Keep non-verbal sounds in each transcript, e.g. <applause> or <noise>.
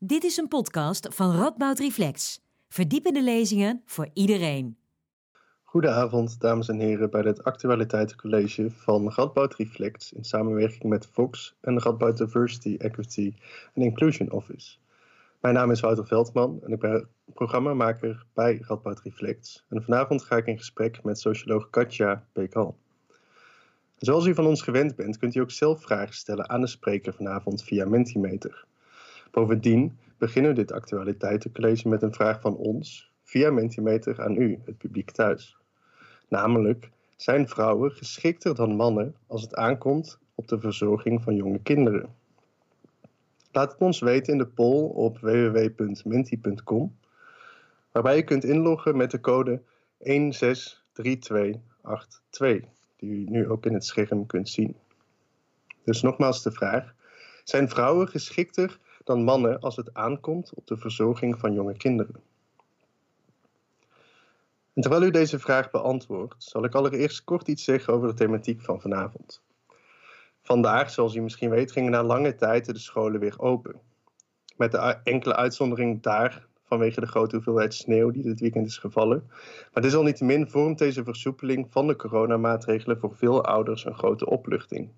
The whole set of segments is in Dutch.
Dit is een podcast van Radboud Reflex. Verdiepende lezingen voor iedereen. Goedenavond, dames en heren, bij het Actualiteitencollege van Radboud Reflex in samenwerking met Fox en Radboud Diversity, Equity and Inclusion Office. Mijn naam is Wouter Veldman en ik ben programmamaker bij Radboud Reflex. En vanavond ga ik in gesprek met socioloog Katja Bekal. Zoals u van ons gewend bent, kunt u ook zelf vragen stellen aan de spreker vanavond via Mentimeter. Bovendien beginnen we dit actualiteitencollege met een vraag van ons via Mentimeter aan u, het publiek thuis. Namelijk, zijn vrouwen geschikter dan mannen als het aankomt op de verzorging van jonge kinderen? Laat het ons weten in de poll op www.menti.com, waarbij u kunt inloggen met de code 163282, die u nu ook in het scherm kunt zien. Dus nogmaals de vraag: zijn vrouwen geschikter dan mannen als het aankomt op de verzorging van jonge kinderen? En terwijl u deze vraag beantwoordt, zal ik allereerst kort iets zeggen over de thematiek van vanavond. Vandaag, zoals u misschien weet, gingen na lange tijd de scholen weer open. Met de enkele uitzondering daar vanwege de grote hoeveelheid sneeuw die dit weekend is gevallen. Maar desalniettemin vormt deze versoepeling van de coronamaatregelen voor veel ouders een grote opluchting.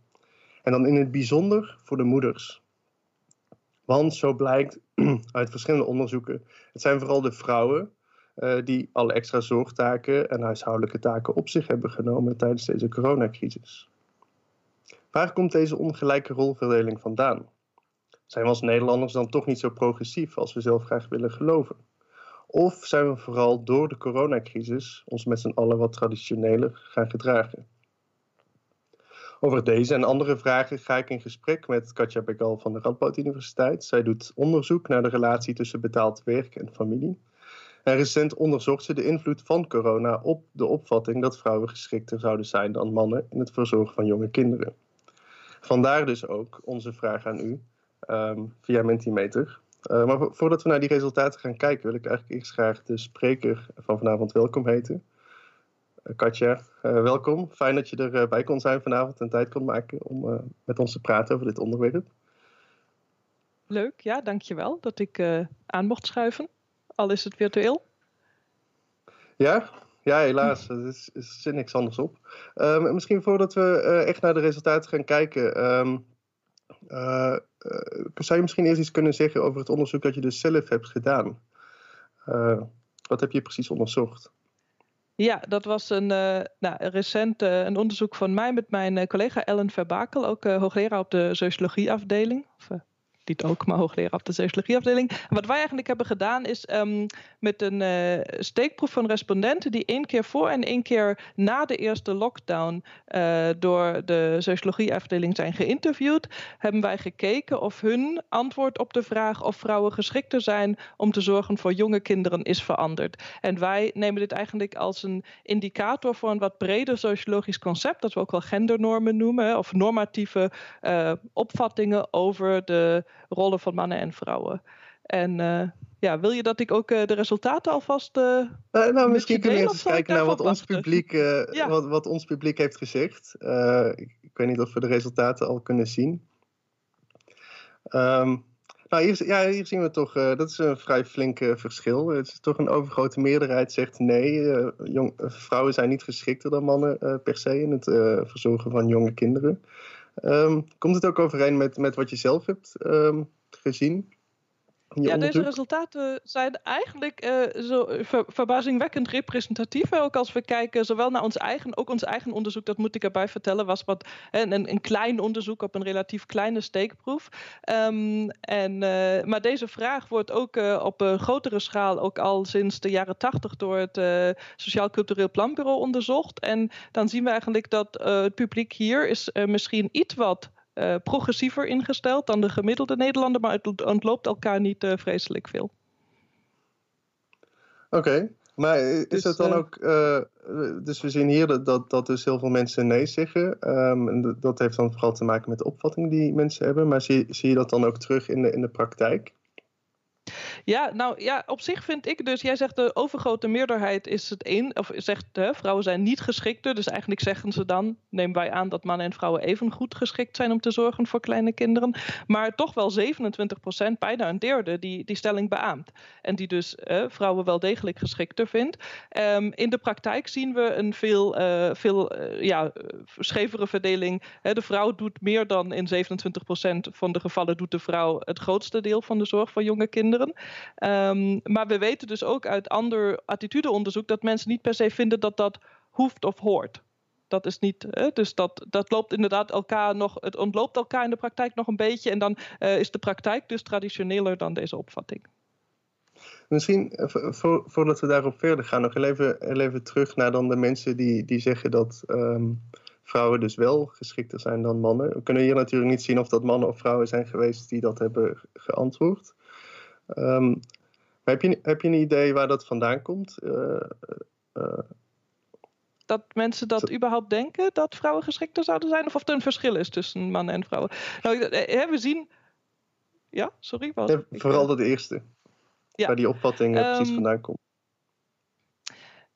En dan in het bijzonder voor de moeders. Want zo blijkt <clears throat> uit verschillende onderzoeken, het zijn vooral de vrouwen uh, die alle extra zorgtaken en huishoudelijke taken op zich hebben genomen tijdens deze coronacrisis. Waar komt deze ongelijke rolverdeling vandaan? Zijn we als Nederlanders dan toch niet zo progressief als we zelf graag willen geloven? Of zijn we vooral door de coronacrisis ons met z'n allen wat traditioneler gaan gedragen? Over deze en andere vragen ga ik in gesprek met Katja Begal van de Radboud Universiteit. Zij doet onderzoek naar de relatie tussen betaald werk en familie. En recent onderzocht ze de invloed van corona op de opvatting dat vrouwen geschikter zouden zijn dan mannen in het verzorgen van jonge kinderen. Vandaar dus ook onze vraag aan u um, via Mentimeter. Uh, maar voordat we naar die resultaten gaan kijken, wil ik eigenlijk eerst graag de spreker van vanavond welkom heten. Uh, Katja, uh, welkom. Fijn dat je erbij kon zijn vanavond en tijd kon maken om met ons te praten over dit onderwerp. Leuk, ja, dankjewel dat ik aan mocht schuiven, al is het virtueel. Ja, ja, helaas. Er is, is er niks anders op. Um, misschien voordat we uh, echt naar de resultaten gaan kijken. Um, uh, uh, zou je misschien eerst iets kunnen zeggen over het onderzoek dat je dus zelf hebt gedaan? wat heb je precies onderzocht? Ja, dat was een nou, recent een onderzoek van mij met mijn collega Ellen Verbakel, ook hoogleraar op de sociologieafdeling. Of, ook, maar hoogleraar op de sociologieafdeling. Wat wij eigenlijk hebben gedaan is um, met een uh, steekproef van respondenten die één keer voor en één keer na de eerste lockdown uh, door de sociologieafdeling zijn geïnterviewd, hebben wij gekeken of hun antwoord op de vraag of vrouwen geschikter zijn om te zorgen voor jonge kinderen is veranderd. En wij nemen dit eigenlijk als een indicator voor een wat breder sociologisch concept, dat we ook wel gendernormen noemen, of normatieve uh, opvattingen over de rollen van mannen en vrouwen. En uh, ja, wil je dat ik ook uh, de resultaten alvast. Uh, uh, nou, misschien kunnen we eens kijken naar wat ons, publiek, <laughs> ja. wat, wat, ons publiek heeft gezegd. Ik, ik, weet niet of we de resultaten al kunnen zien. Um, nou, hier, ja, hier zien we toch, dat is een vrij flink verschil. Het is toch een overgrote meerderheid zegt nee, jong, vrouwen zijn niet geschikter dan mannen per se in het verzorgen van jonge kinderen. Um, komt het ook overeen met, met wat je zelf hebt um, gezien? Ja, deze resultaten zijn eigenlijk uh, zo ver, verbazingwekkend representatief. Ook als we kijken zowel naar ons eigen, ook ons eigen onderzoek, dat moet ik erbij vertellen, was wat een, een klein onderzoek op een relatief kleine steekproef. Um, en, uh, maar deze vraag wordt ook uh, op een grotere schaal, ook al sinds de jaren tachtig, door het Sociaal Cultureel Planbureau onderzocht. En dan zien we eigenlijk dat het publiek hier is misschien iets wat uh, progressiever ingesteld dan de gemiddelde Nederlander, maar het ontloopt elkaar niet uh, vreselijk veel. Oké, okay. maar is dus, het dan uh, ook. dus we zien hier dat, dat, dat, dus heel veel mensen nee zeggen. Um, en dat heeft dan vooral te maken met de opvatting die mensen hebben. Maar zie, zie je dat dan ook terug in de, in de praktijk? Ja, nou ja, op zich vind ik dus, jij zegt de overgrote meerderheid is het één, of zegt hè, vrouwen zijn niet geschikter. Dus eigenlijk zeggen ze dan, nemen wij aan dat mannen en vrouwen even goed geschikt zijn om te zorgen voor kleine kinderen. Maar toch wel 27 procent, bijna een derde, die die stelling beaamt. En die dus vrouwen wel degelijk geschikter vindt. Um, in de praktijk zien we een veel, uh, veel uh, ja, schevere verdeling. de vrouw doet meer dan in 27 procent van de gevallen doet de vrouw het grootste deel van de zorg voor jonge kinderen. Um, maar we weten dus ook uit ander attitudeonderzoek dat mensen niet per se vinden dat dat hoeft of hoort. Dat is niet, hè? dus dat, dat loopt inderdaad elkaar nog, het ontloopt elkaar in de praktijk nog een beetje. En dan uh, is de praktijk dus traditioneler dan deze opvatting. Misschien, vo voordat we daarop verder gaan, nog even, even terug naar dan de mensen die, die zeggen dat um, vrouwen dus wel geschikter zijn dan mannen. We kunnen hier natuurlijk niet zien of dat mannen of vrouwen zijn geweest die dat hebben geantwoord. Um, heb, je, heb je een idee waar dat vandaan komt? Uh, uh, dat mensen dat überhaupt denken dat vrouwen geschikter zouden zijn? Of of er een verschil is tussen mannen en vrouwen? Nou, we zien. Ja, sorry. Wat? Ja, vooral dat eerste. Ja. Waar die opvatting um, precies vandaan komt.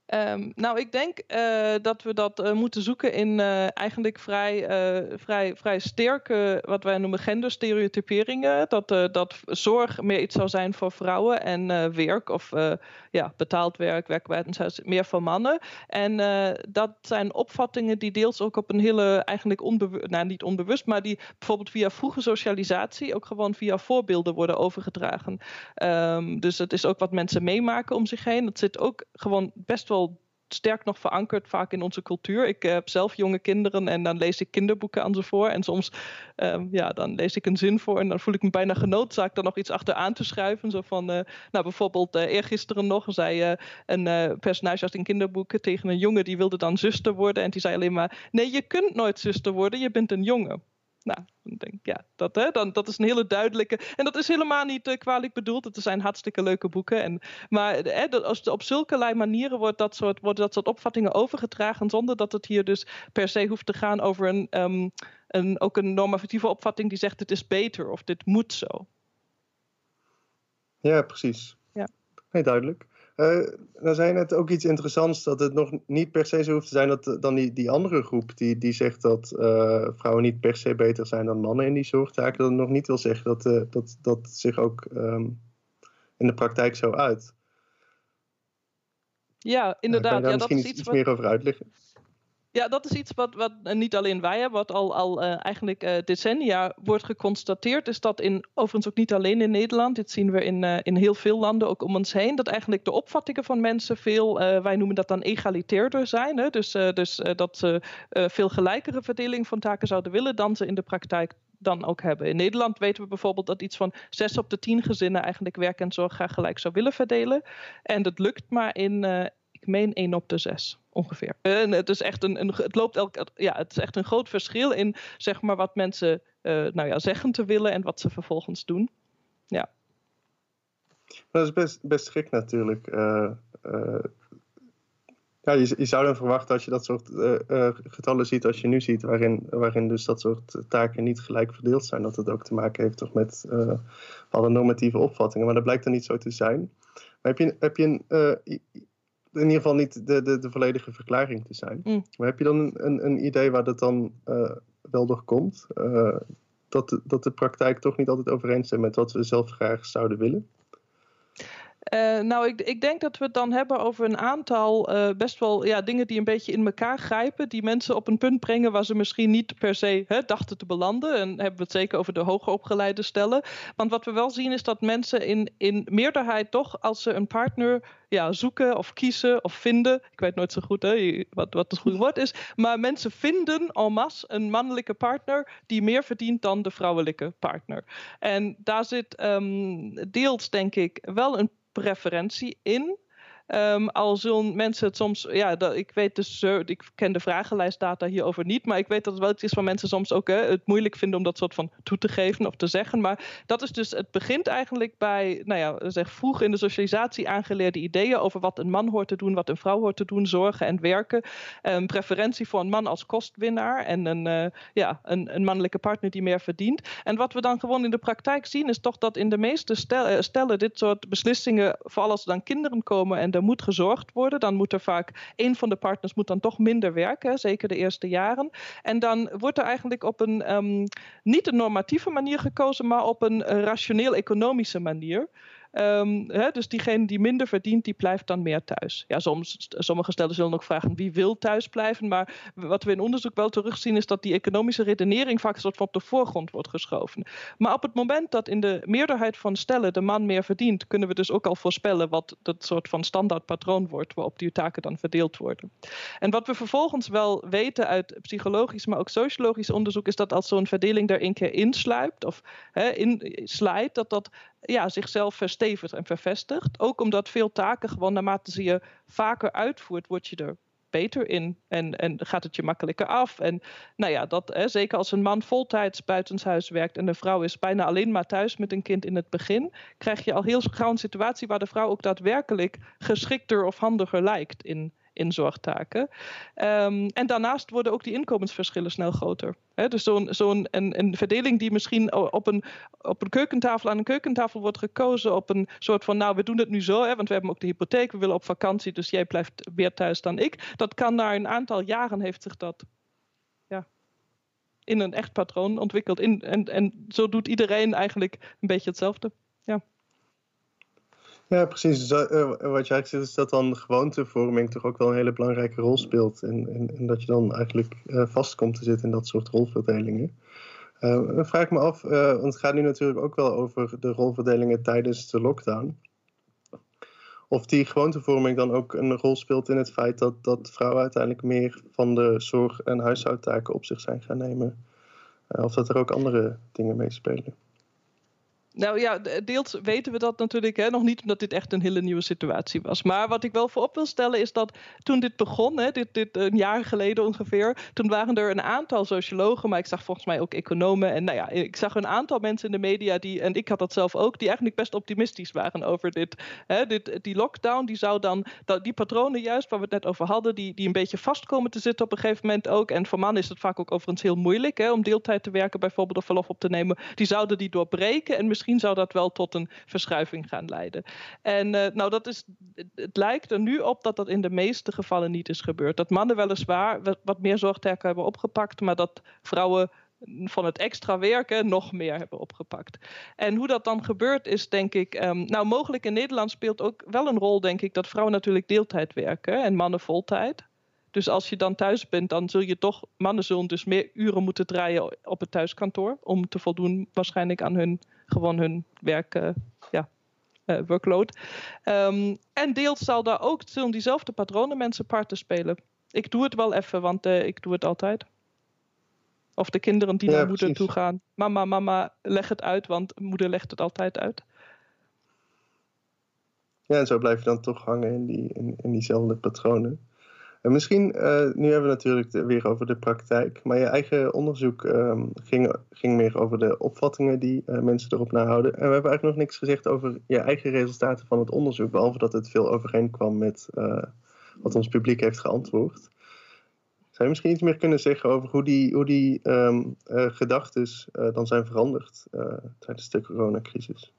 Um, nou, ik denk uh, dat we dat uh, moeten zoeken in uh, eigenlijk vrij, vrij, vrij sterke, wat wij noemen genderstereotyperingen. Dat, dat zorg meer iets zou zijn voor vrouwen en werk of ja, betaald werk, werkwijze meer voor mannen. En dat zijn opvattingen die deels ook op een hele, eigenlijk onbewust, nou niet onbewust, maar die bijvoorbeeld via vroege socialisatie ook gewoon via voorbeelden worden overgedragen. Um, dus het is ook wat mensen meemaken om zich heen. Het zit ook gewoon best wel sterk nog verankerd vaak in onze cultuur. Ik heb zelf jonge kinderen en dan lees ik kinderboeken aan ze voor. En soms um, ja, dan lees ik een zin voor en dan voel ik me bijna genoodzaakt er nog iets achteraan te schuiven. Zo van, uh, nou bijvoorbeeld uh, eergisteren nog zei een personage uit een kinderboeken tegen een jongen die wilde dan zuster worden. En die zei alleen maar, nee je kunt nooit zuster worden, je bent een jongen. Nou, dan denk ik, ja, dat, hè, dan, dat is een hele duidelijke. En dat is helemaal niet uh, kwalijk bedoeld. Het zijn hartstikke leuke boeken. En, maar hè, als op zulke manieren wordt dat, soort, worden dat soort opvattingen overgedragen. zonder dat het hier dus per se hoeft te gaan over een, um, een, ook een normatieve opvatting die zegt: dit is beter of dit moet zo. Ja, precies. Ja. Nee, duidelijk. Uh, dan zei je net ook iets interessants, dat het nog niet per se zo hoeft te zijn dat dan die, die andere groep die, die zegt dat uh, vrouwen niet per se beter zijn dan mannen in die zorgtaken, dat het nog niet wil zeggen dat uh, dat, dat zich ook um, in de praktijk zo uit. Ja, inderdaad. Kan je daar ja, misschien dat is iets, iets wat... meer over uitleggen? Ja, dat is iets wat, wat niet alleen wij hebben, wat al, al uh, eigenlijk uh, decennia wordt geconstateerd, is dat in, overigens ook niet alleen in Nederland, dit zien we in, in heel veel landen ook om ons heen, dat eigenlijk de opvattingen van mensen veel, wij noemen dat dan egalitairder zijn. Hè? Dus, dus dat ze veel gelijkere verdeling van taken zouden willen dan ze in de praktijk dan ook hebben. In Nederland weten we bijvoorbeeld dat iets van 6 op de 10 gezinnen eigenlijk werk en zorg graag gelijk zou willen verdelen. En dat lukt maar in, meen 1 op de 6 ongeveer. En het is echt een, een, het loopt elk, ja, het is echt een groot verschil in zeg maar wat mensen uh, nou ja, zeggen te willen en wat ze vervolgens doen. Ja. Dat is best, best gek natuurlijk. Uh, uh, ja, je, je, zou dan verwachten als je dat soort getallen ziet als je nu ziet, waarin, waarin dus dat soort taken niet gelijk verdeeld zijn, dat het ook te maken heeft toch met alle normatieve opvattingen. Maar dat blijkt dan niet zo te zijn. Maar heb je, heb je een in ieder geval niet de, de, de volledige verklaring te zijn. Mm. Maar heb je dan een, een idee waar dat dan uh, wel door komt? Uh, dat, de, dat de praktijk toch niet altijd overeenstemt met wat we zelf graag zouden willen? Uh, nou, ik, ik, denk dat we het dan hebben over een aantal uh, best wel ja, dingen die een beetje in elkaar grijpen. Die mensen op een punt brengen waar ze misschien niet per se hè, dachten te belanden. En hebben we het zeker over de hoger opgeleide stellen. Want wat we wel zien is dat mensen in, in meerderheid toch, als ze een partner ja, zoeken of kiezen of vinden. Ik weet nooit zo goed hè, wat, wat het goede woord is. Maar mensen vinden en masse een mannelijke partner die meer verdient dan de vrouwelijke partner. En daar zit um, deels, denk ik, wel een preferentie in. Um, al zullen mensen het soms, ja, dat, ik weet dus, ik ken de vragenlijstdata hierover niet, maar ik weet dat het wel iets is waar mensen soms ook hè, het moeilijk vinden om dat soort van toe te geven of te zeggen. Maar dat is dus, het begint eigenlijk bij, nou ja, zeg vroeg in de socialisatie aangeleerde ideeën over wat een man hoort te doen, wat een vrouw hoort te doen, zorgen en werken. Um, preferentie voor een man als kostwinnaar en een, uh, ja, een, een mannelijke partner die meer verdient. En wat we dan gewoon in de praktijk zien, is toch dat in de meeste stellen, stellen dit soort beslissingen, vooral als er dan kinderen komen en er moet gezorgd worden, dan moet er vaak een van de partners moet dan toch minder werken, zeker de eerste jaren. En dan wordt er eigenlijk op een um, niet een normatieve manier gekozen, maar op een rationeel-economische manier. Um, hè, dus diegene die minder verdient, die blijft dan meer thuis. Ja, soms, sommige stellen zullen ook vragen wie wil thuis blijven. Maar wat we in onderzoek wel terugzien is dat die economische redenering vaak soort van op de voorgrond wordt geschoven. Maar op het moment dat in de meerderheid van stellen de man meer verdient, kunnen we dus ook al voorspellen wat dat soort van standaard patroon wordt waarop die taken dan verdeeld worden. En wat we vervolgens wel weten uit psychologisch, maar ook sociologisch onderzoek, is dat als zo'n verdeling er een keer insluipt of hè, dat dat ja, zichzelf verstevigt en vervestigt. Ook omdat veel taken gewoon naarmate ze je vaker uitvoert, word je er beter in en, en gaat het je makkelijker af. En nou ja, dat, hè, zeker als een man voltijds buitenshuis werkt en de vrouw is bijna alleen maar thuis met een kind in het begin, krijg je al heel gauw een situatie waar de vrouw ook daadwerkelijk geschikter of handiger lijkt in, in zorgtaken. Um, en daarnaast worden ook die inkomensverschillen snel groter. dus zo'n zo'n een, een, verdeling die misschien op een, op een keukentafel aan een keukentafel wordt gekozen op een soort van, nou we doen het nu zo, hè, want we hebben ook de hypotheek, we willen op vakantie, dus jij blijft meer thuis dan ik. Dat kan na een aantal jaren heeft zich dat ja, in een echt patroon ontwikkeld. In, en, en zo doet iedereen eigenlijk een beetje hetzelfde. Ja. Ja, precies. Dus, uh, wat je eigenlijk zegt is dat dan gewoontevorming toch ook wel een hele belangrijke rol speelt. En, en, dat je dan eigenlijk uh, vast komt te zitten in dat soort rolverdelingen. Dan vraag ik me af, want het gaat nu natuurlijk ook wel over de rolverdelingen tijdens de lockdown. Of die gewoontevorming dan ook een rol speelt in het feit dat, dat vrouwen uiteindelijk meer van de zorg- en huishoudtaken op zich zijn gaan nemen. of dat er ook andere dingen meespelen. Nou ja, deels weten we dat natuurlijk hè, nog niet, omdat dit echt een hele nieuwe situatie was. Maar wat ik wel voorop wil stellen is dat toen dit begon, hè, dit, dit een jaar geleden ongeveer, toen waren er een aantal sociologen, maar ik zag volgens mij ook economen. En nou ja, ik zag een aantal mensen in de media die, en ik had dat zelf ook, die eigenlijk best optimistisch waren over dit. Hè, dit die lockdown, die zou dan, die patronen juist waar we het net over hadden, die, die een beetje vast komen te zitten op een gegeven moment ook. En voor mannen is het vaak ook overigens heel moeilijk hè, om deeltijd te werken, bijvoorbeeld of verlof op te nemen. Die zouden die doorbreken en misschien misschien zou dat wel tot een verschuiving gaan leiden. En uh, nou, dat is, het lijkt er nu op dat dat in de meeste gevallen niet is gebeurd. Dat mannen weliswaar wat, meer zorgtaken hebben opgepakt, maar dat vrouwen van het extra werken nog meer hebben opgepakt. En hoe dat dan gebeurt is denk ik, um, nou mogelijk in Nederland speelt ook wel een rol denk ik dat vrouwen natuurlijk deeltijd werken en mannen voltijd. Dus als je dan thuis bent, dan zul je toch, mannen zullen dus meer uren moeten draaien op het thuiskantoor. Om te voldoen waarschijnlijk aan hun, gewoon hun werk, uh, ja, uh, workload. Um, en deels zal daar ook, zullen diezelfde patronen mensen parten spelen. Ik doe het wel even, want uh, ik doe het altijd. Of de kinderen die ja, naar moeder toe gaan. Mama, mama, leg het uit, want moeder legt het altijd uit. Ja, en zo blijf je dan toch hangen in, die, in, in diezelfde patronen. En misschien, uh, nu hebben we natuurlijk weer over de praktijk, maar je eigen onderzoek um, ging, ging meer over de opvattingen die uh, mensen erop nahouden. En we hebben eigenlijk nog niks gezegd over je eigen resultaten van het onderzoek, behalve dat het veel overeenkwam met uh, wat ons publiek heeft geantwoord. Zou je misschien iets meer kunnen zeggen over hoe die, hoe die um, gedachten dan zijn veranderd tijdens de coronacrisis?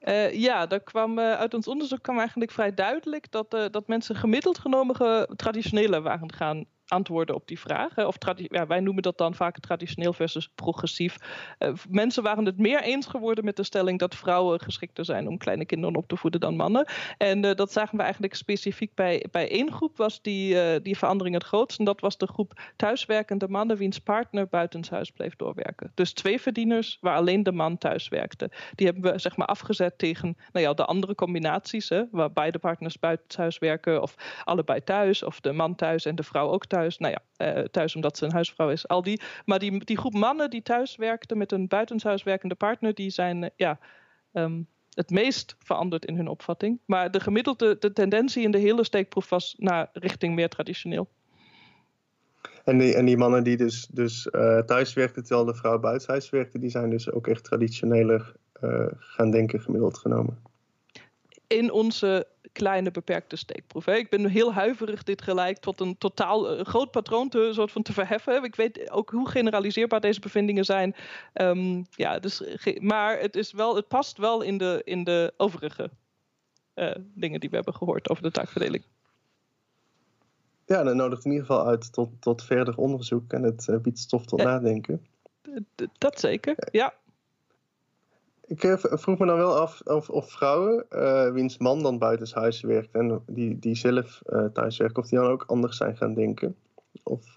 Uh, ja, daar kwam, uh, uit ons onderzoek kwam eigenlijk vrij duidelijk dat, uh, dat mensen gemiddeld genomen traditioneler waren gaan antwoorden op die vraag. Of ja, wij noemen dat dan vaak traditioneel versus progressief. Uh, mensen waren het meer eens geworden met de stelling dat vrouwen geschikter zijn om kleine kinderen op te voeden dan mannen. En uh, dat zagen we eigenlijk specifiek bij, bij één groep was die, uh, die verandering het grootst. En dat was de groep thuiswerkende mannen wiens partner buitenshuis bleef doorwerken. Dus twee verdieners waar alleen de man thuis werkte. Die hebben we zeg maar afgezet tegen nou ja, de andere combinaties, hè, waar beide partners buitenshuis werken of allebei thuis of de man thuis en de vrouw ook thuis thuis. Nou ja, uh, thuis omdat ze een huisvrouw is. Al die. Maar die, die groep mannen die thuis werkten met een buitenshuis werkende partner, die zijn uh, ja, um, het meest veranderd in hun opvatting. Maar de gemiddelde de tendentie in de hele steekproef was naar richting meer traditioneel. En die, en die mannen die dus, dus uh, thuis werkten terwijl de vrouw buitenshuis werkte, die zijn dus ook echt traditioneler gaan denken gemiddeld genomen. In onze kleine beperkte steekproef. Hè. Ik ben heel huiverig dit gelijk tot een totaal uh, groot patroon te, soort van te verheffen. Ik weet ook hoe generaliseerbaar deze bevindingen zijn. Um, ja, dus, maar het, is wel, het past wel in de, in de overige dingen die we hebben gehoord over de taakverdeling. Ja, dat nodigt in ieder geval uit tot, tot verder onderzoek en het uh, biedt stof tot nadenken. Dat zeker, ja. Ik uh, vroeg me dan wel af of, of vrouwen, uh, wiens man dan buitenshuis werkt en die, die zelf thuis werken, of die dan ook anders zijn gaan denken. Of...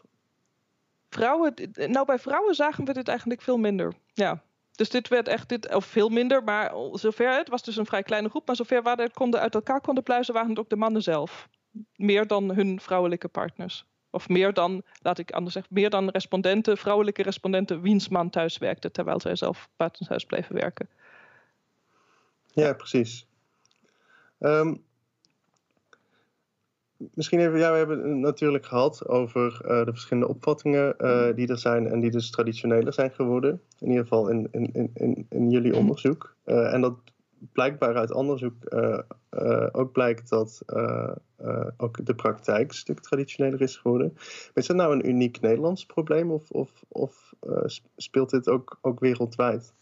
Vrouwen, nou bij vrouwen zagen we dit eigenlijk veel minder. Ja, dus dit werd echt, dit, of veel minder, maar zover, het was dus een vrij kleine groep, maar zover waar het konden uit elkaar konden pluizen, waren het ook de mannen zelf meer dan hun vrouwelijke partners. Of meer dan, laat ik anders zeggen, meer dan respondenten, vrouwelijke respondenten, wiens man thuis werkte terwijl zij zelf buitenshuis bleven werken. Ja, precies. Um, misschien even, ja, we hebben het natuurlijk gehad over uh, de verschillende opvattingen uh, die er zijn en die dus traditioneler zijn geworden. In ieder geval in, in, in, in jullie onderzoek. Uh, en dat blijkbaar uit onderzoek uh, uh, ook blijkt dat uh, ook de praktijk een stuk traditioneler is geworden. Is dat nou een uniek Nederlands probleem of, of, of speelt dit ook, ook wereldwijd?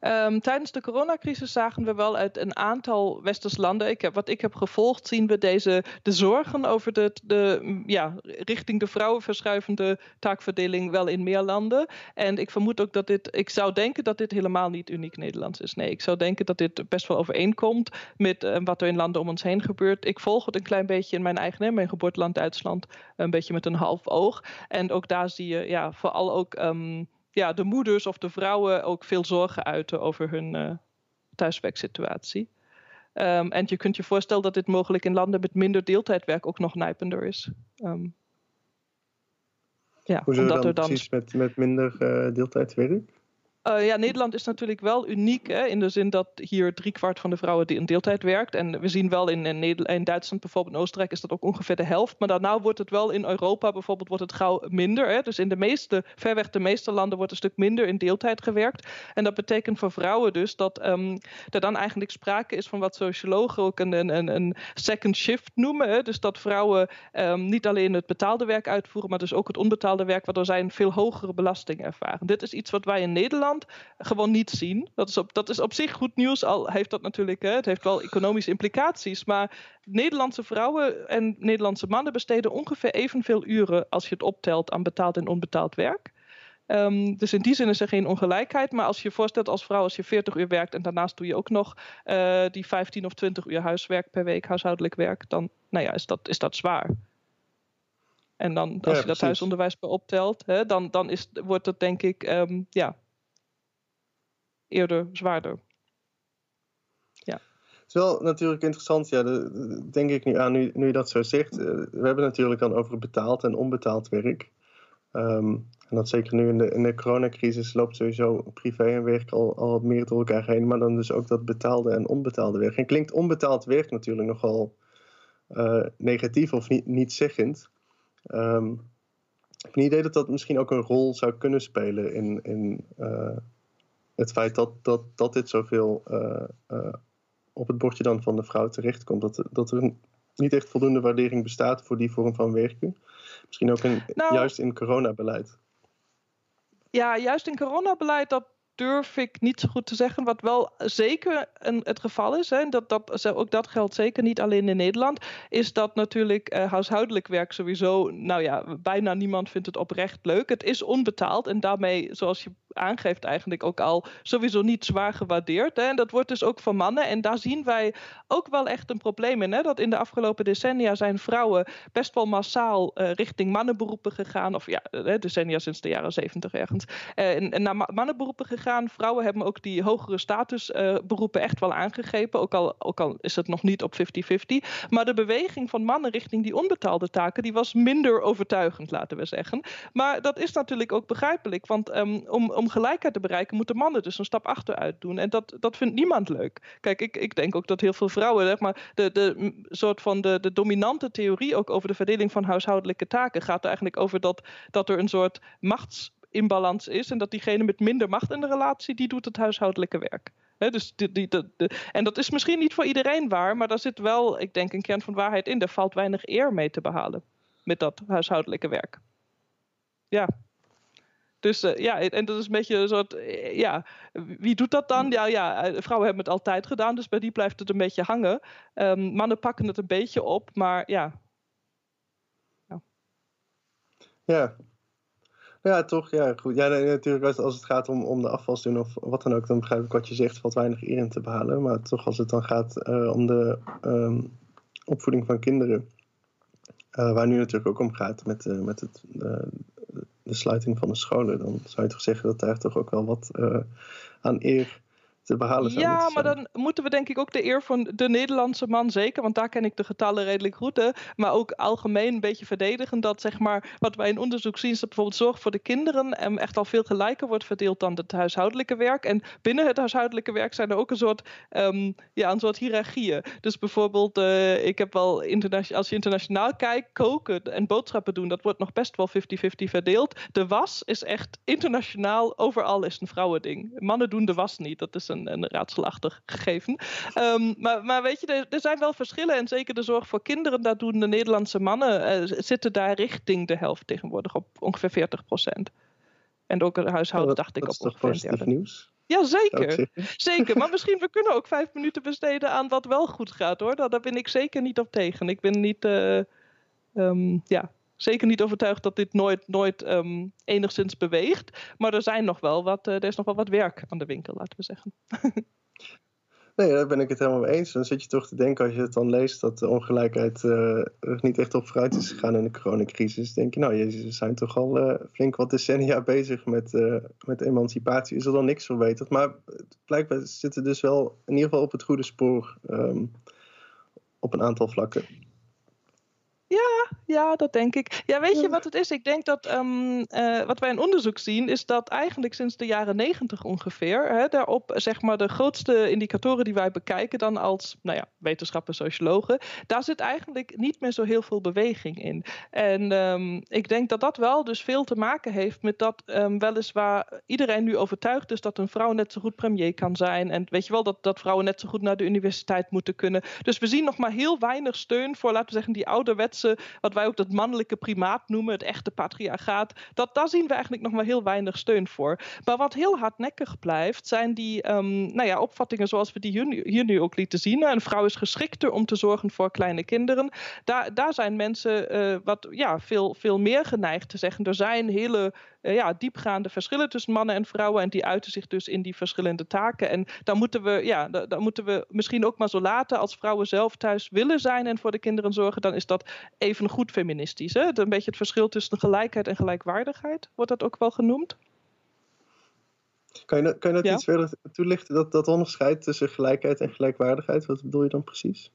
Um, tijdens de coronacrisis zagen we wel uit een aantal westers landen, ik wat ik heb gevolgd, zien we deze, de zorgen over de, de ja, richting de vrouwen verschuivende taakverdeling wel in meer landen. En ik vermoed ook dat dit, ik zou denken dat dit helemaal niet uniek Nederlands is. Nee, ik zou denken dat dit best wel overeenkomt met uh, wat er in landen om ons heen gebeurt. Ik volg het een klein beetje in mijn eigen, mijn geboorteland Duitsland, een beetje met een half oog. En ook daar zie je ja, vooral ook. Um, ja, de moeders of de vrouwen ook veel zorgen uiten over hun uh, thuiswerksituatie. Um, en je kunt je voorstellen dat dit mogelijk in landen met minder deeltijdwerk ook nog nijpender is. Um, ja, omdat dan, er dan precies met, met minder uh, deeltijdwerk? Uh, ja, Nederland is natuurlijk wel uniek hè, in de zin dat hier driekwart van de vrouwen in deeltijd werkt. En we zien wel in, in, Duitsland, bijvoorbeeld in Oostenrijk, is dat ook ongeveer de helft. Maar daarna wordt het wel in Europa bijvoorbeeld wordt het gauw minder. Hè. Dus in de meeste, verweg de meeste landen wordt een stuk minder in deeltijd gewerkt. En dat betekent voor vrouwen dus dat um, er dan eigenlijk sprake is van wat sociologen ook een, een, een second shift noemen. Hè. Dus dat vrouwen um, niet alleen het betaalde werk uitvoeren, maar dus ook het onbetaalde werk, waardoor zij een veel hogere belasting ervaren. Dit is iets wat wij in Nederland gewoon niet zien. Dat is op, dat is op zich goed nieuws, al heeft dat natuurlijk, hè, het heeft wel economische implicaties. Maar Nederlandse vrouwen en Nederlandse mannen besteden ongeveer evenveel uren als je het optelt aan betaald en onbetaald werk. Um, dus in die zin is er geen ongelijkheid. Maar als je je voorstelt als vrouw, als je 40 uur werkt en daarnaast doe je ook nog uh, die 15 of 20 uur huiswerk per week, huishoudelijk werk, dan nou ja, is, dat, is dat zwaar. En dan, als ja, je dat huisonderwijs per optelt, hè, dan, dan is, wordt dat denk ik um, ja, eerder zwaarder. Ja. Het is wel natuurlijk interessant, ja, de, denk ik nu aan, nu, nu je dat zo zegt. Uh, we hebben natuurlijk dan over betaald en onbetaald werk. Um, en dat zeker nu in de, in de coronacrisis loopt sowieso privé en werk al, al meer door elkaar heen. Maar dan dus ook dat betaalde en onbetaalde werk. En klinkt onbetaald werk natuurlijk nogal uh, negatief of niet, niet zeggend. Ik heb een idee dat dat misschien ook een rol zou kunnen spelen in, in uh, het feit dat, dat, dat dit zoveel uh, uh, op het bordje dan van de vrouw terechtkomt. Dat, dat er niet echt voldoende waardering bestaat voor die vorm van werken. Misschien ook in, nou, juist in coronabeleid. Ja, juist in coronabeleid, dat durf ik niet zo goed te zeggen. Wat wel zeker een, het geval is, hè, dat, dat, ook dat geldt zeker niet alleen in Nederland, is dat natuurlijk uh, huishoudelijk werk sowieso, nou ja, bijna niemand vindt het oprecht leuk. Het is onbetaald en daarmee, zoals je aangeeft, eigenlijk ook al sowieso niet zwaar gewaardeerd. Hè. En dat wordt dus ook van mannen. En daar zien wij ook wel echt een probleem in. Hè, dat in de afgelopen decennia zijn vrouwen best wel massaal uh, richting mannenberoepen gegaan. Of ja, decennia sinds de jaren zeventig ergens. En, naar mannenberoepen gegaan. Vrouwen hebben ook die hogere statusberoepen echt wel aangegrepen. Ook al, ook al is het nog niet op 50-50. Maar de beweging van mannen richting die onbetaalde taken, die was minder overtuigend, laten we zeggen. Maar dat is natuurlijk ook begrijpelijk. Want ehm, om, om gelijkheid te bereiken, moeten mannen dus een stap achteruit doen. En dat, dat vindt niemand leuk. Kijk, ik, ik denk ook dat heel veel vrouwen, maar, de, de soort van de, de dominante theorie ook over de verdeling van huishoudelijke taken gaat er eigenlijk over dat, dat er een soort machtsinbalans is. En dat diegene met minder macht in de relatie, die doet het huishoudelijke werk. dus die, die, en dat is misschien niet voor iedereen waar, maar daar zit wel, ik denk, een kern van waarheid in. Er valt weinig eer mee te behalen met dat huishoudelijke werk. Ja. Dus uh, ja, en dat is een beetje een soort, eh, ja, wie doet dat dan? Ja, ja, eh, vrouwen hebben het altijd gedaan, dus bij die blijft het een beetje hangen. Um, mannen pakken het een beetje op, maar ja. Ja, ja, ja toch, ja, goed. Ja, nee, natuurlijk, als het gaat om, om de afwas doen of wat dan ook, dan begrijp ik wat je zegt, valt weinig eer in te behalen. Maar toch, als het dan gaat uh, om de um, opvoeding van kinderen, uh, waar nu natuurlijk ook om gaat met, uh, met het, de sluiting van de scholen, dan zou je toch zeggen dat daar toch ook wel wat uh, aan eer te behalen zou Ja, maar dan moeten we denk ik ook de eer van de Nederlandse man zeker, want daar ken ik de getallen redelijk goed, maar ook algemeen een beetje verdedigen dat zeg maar wat wij in onderzoek zien is dat bijvoorbeeld zorg voor de kinderen en echt al veel gelijker wordt verdeeld dan het huishoudelijke werk. En binnen het huishoudelijke werk zijn er ook een soort, um, ja, een soort hiërarchieën. Dus bijvoorbeeld, uh, ik heb wel als je internationaal kijkt, koken en boodschappen doen, dat wordt nog best wel 50-50 verdeeld. De was is echt internationaal, overal is een vrouwending. Mannen doen de was niet. Dat is een, een raadselachtig gegeven. Um, maar, maar weet je, er, er, zijn wel verschillen. En zeker de zorg voor kinderen, daar doen de Nederlandse mannen, uh, zitten daar richting de helft tegenwoordig op ongeveer 40 procent. En ook het huishouden, dacht ik, op ongeveer positief nieuws. Ja, zeker. <laughs> Zeker. Maar misschien we kunnen ook vijf minuten besteden aan wat wel goed gaat hoor. Daar, daar ben ik zeker niet op tegen. Ik ben niet. Uh, um, ja, zeker niet overtuigd dat dit nooit, nooit um, enigszins beweegt. Maar er, zijn nog wel wat, uh, er is nog wel wat werk aan de winkel, laten we zeggen. <laughs> nee, daar ben ik het helemaal mee eens. Dan zit je toch te denken als je het dan leest dat de ongelijkheid uh, er niet echt op vooruit is gegaan in de coronacrisis. denk je, nou, je zijn toch al uh, flink wat decennia <laughs> bezig met, met emancipatie. Is er dan niks verbeterd? Maar blijkbaar zitten dus wel in ieder geval op het goede spoor um, op een aantal vlakken. Ja, ja, dat denk ik. Ja, weet je wat het is? Ik denk dat um, uh, wat wij in onderzoek zien, is dat eigenlijk sinds de jaren negentig ongeveer, hè, daarop zeg maar de grootste indicatoren die wij bekijken dan als nou ja, wetenschappers, sociologen, daar zit eigenlijk niet meer zo heel veel beweging in. En um, ik denk dat dat wel dus veel te maken heeft met dat um, weliswaar iedereen nu overtuigd is dat een vrouw net zo goed premier kan zijn. En weet je wel, dat, dat vrouwen net zo goed naar de universiteit moeten kunnen. Dus we zien nog maar heel weinig steun voor, laten we zeggen, die ouderwetse wat wij ook dat mannelijke primaat noemen, het echte patriarchaat, dat, daar zien we eigenlijk nog maar heel weinig steun voor. Maar wat heel hardnekkig blijft, zijn die um, nou ja, opvattingen zoals we die hier, nu ook lieten zien. Een vrouw is geschikter om te zorgen voor kleine kinderen. Daar, daar zijn mensen uh, wat, ja, veel, veel meer geneigd te zeggen. Er zijn hele uh, ja, diepgaande verschillen tussen mannen en vrouwen. En die uiten zich dus in die verschillende taken. En dan moeten we, ja, dan moeten we misschien ook maar zo laten. Als vrouwen zelf thuis willen zijn en voor de kinderen zorgen, dan is dat even goed feministisch. Hè? Een beetje het verschil tussen gelijkheid en gelijkwaardigheid, wordt dat ook wel genoemd. Kan je, kan je dat ja? iets verder toelichten, dat, dat onderscheid tussen gelijkheid en gelijkwaardigheid? Wat bedoel je dan precies?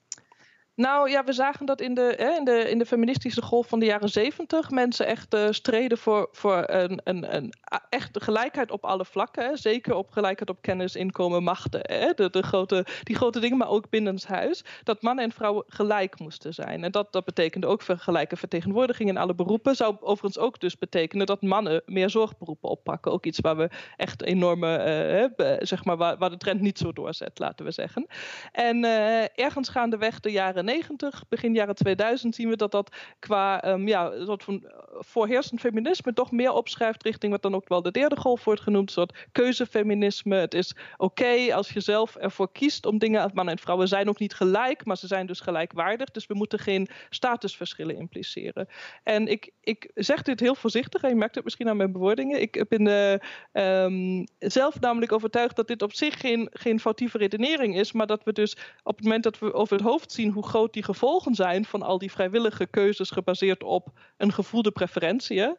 Nou ja, we zagen dat in de, hè, in de, in de feministische golf van de jaren zeventig mensen echt uh, streden voor, voor een, een, een echte gelijkheid op alle vlakken. Hè. Zeker op gelijkheid op kennis, inkomen, machten. Hè. De, de grote, die grote dingen, maar ook binnenshuis. Dat mannen en vrouwen gelijk moesten zijn. En dat, dat betekende ook gelijke vertegenwoordiging in alle beroepen. Zou overigens ook dus betekenen dat mannen meer zorgberoepen oppakken. Ook iets waar we echt enorme, uh, zeg maar, waar, de trend niet zo doorzet, laten we zeggen. En uh, ergens gaandeweg de jaren 90, begin jaren 2000 zien we dat dat qua um, ja, soort van voorheersend feminisme toch meer opschrijft richting wat dan ook wel de derde golf wordt genoemd, soort keuzefeminisme. Het is oké als je zelf ervoor kiest om dingen, mannen en vrouwen zijn ook niet gelijk, maar ze zijn dus gelijkwaardig, dus we moeten geen statusverschillen impliceren. En ik, ik zeg dit heel voorzichtig, en je merkt het misschien aan mijn bewoordingen. Ik ben um, zelf namelijk overtuigd dat dit op zich geen, geen foutieve redenering is, maar dat we dus op het moment dat we over het hoofd zien hoe groot die gevolgen zijn van al die vrijwillige keuzes gebaseerd op een gevoelde preferentie. Hè?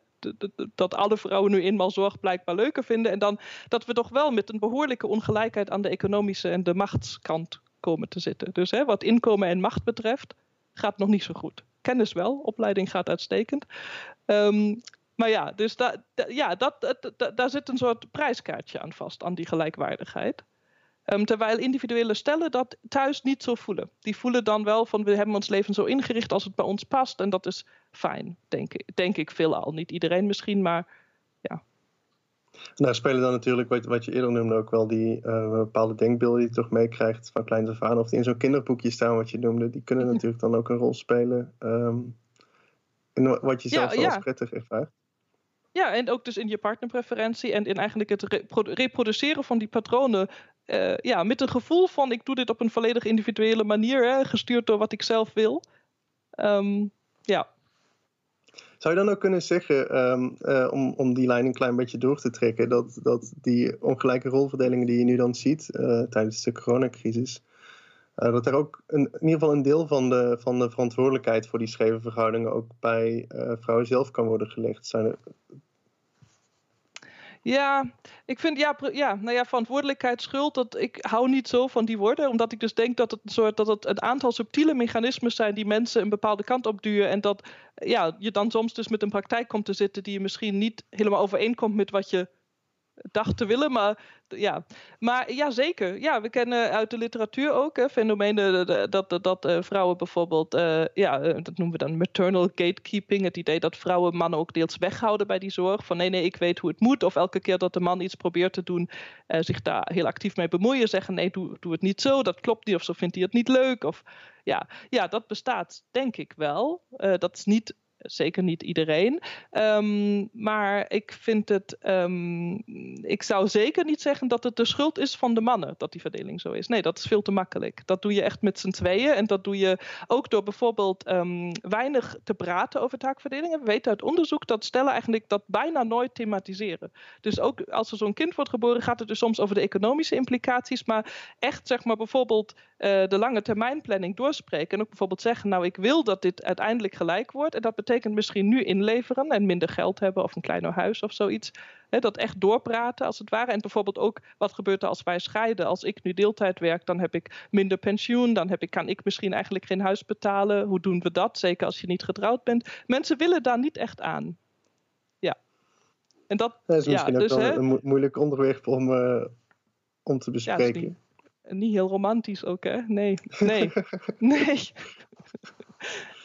dat alle vrouwen nu eenmaal zorg blijkbaar leuker vinden. En dan dat we toch wel met een behoorlijke ongelijkheid aan de economische en de machtskant komen te zitten. Dus hè, wat inkomen en macht betreft, gaat nog niet zo goed. Kennis wel, opleiding gaat uitstekend. Ehm, maar ja, dus ja, dat, daar zit een soort prijskaartje aan vast, aan die gelijkwaardigheid. Ehm, terwijl individuele stellen dat thuis niet zo voelen. Die voelen dan wel van we hebben ons leven zo ingericht als het bij ons past. En dat is fijn, denk ik, denk ik veelal. Niet iedereen misschien, maar ja. Nou spelen dan natuurlijk, wat, wat je eerder noemde, ook wel die uh, bepaalde denkbeelden die je toch meekrijgt van kleins af aan. Of die in zo'n kinderboekje staan, wat je noemde. Die kunnen <laughs> natuurlijk dan ook een rol spelen. Um, in wat je zelf ja, als prettig ervaart. Ja, en ook dus in je partnerpreferentie en in eigenlijk het reproduceren van die patronen. Uh, ja, met een gevoel van ik doe dit op een volledig individuele manier, hè, gestuurd door wat ik zelf wil. Um, ja. Zou je dan ook kunnen zeggen, um, uh, om, om die lijn een klein beetje door te trekken, dat, dat die ongelijke rolverdelingen die je nu dan ziet uh, tijdens de coronacrisis, dat er ook in ieder geval een deel van de, van de verantwoordelijkheid voor die scheve verhoudingen ook bij vrouwen zelf kan worden gelegd? Zijn er ja, ik vind ja, ja, nou ja, verantwoordelijkheid, schuld, dat, ik hou niet zo van die woorden. Omdat ik dus denk dat het een soort dat het een aantal subtiele mechanismes zijn die mensen een bepaalde kant op duwen. En dat ja, je dan soms dus met een praktijk komt te zitten die je misschien niet helemaal overeenkomt met wat je dacht te willen. Maar ja, maar ja, zeker. Ja, we kennen uit de literatuur ook hè, fenomenen dat, dat, dat uh, vrouwen bijvoorbeeld, uh, ja, eh, dat noemen we dan maternal gatekeeping. Het idee dat vrouwen mannen ook deels weghouden bij die zorg. Van nee, nee, ik weet hoe het moet. Of elke keer dat de man iets probeert te doen, zich daar heel actief mee bemoeien. Zeggen nee, doe, doe het niet zo, dat klopt niet. Of zo vindt hij het niet leuk. Of ja, ja dat bestaat denk ik wel. dat is niet zeker niet iedereen. Um, maar ik vind het. Um, ik zou zeker niet zeggen dat het de schuld is van de mannen dat die verdeling zo is. Nee, dat is veel te makkelijk. Dat doe je echt met z'n tweeën. En dat doe je ook door bijvoorbeeld um, weinig te praten over taakverdelingen. We weten uit onderzoek dat stellen eigenlijk dat bijna nooit thematiseren. Dus ook als er zo'n kind wordt geboren, gaat het dus soms over de economische implicaties. Maar echt, zeg maar, bijvoorbeeld uh, de lange termijn planning doorspreken. En ook bijvoorbeeld zeggen: Nou, ik wil dat dit uiteindelijk gelijk wordt. En dat betekent betekent misschien nu inleveren en minder geld hebben of een kleiner huis of zoiets. dat echt doorpraten als het ware. En bijvoorbeeld ook wat gebeurt er als wij scheiden. Als ik nu deeltijd werk, dan heb ik minder pensioen. Dan heb ik, kan ik misschien eigenlijk geen huis betalen. Hoe doen we dat? Zeker als je niet getrouwd bent. Mensen willen daar niet echt aan. Ja. En dat, dat is misschien ja, ook dus, wel een moeilijk onderwerp om, uh, om te bespreken. Ja, niet, niet, heel romantisch ook, hè? Nee, nee, <laughs> nee.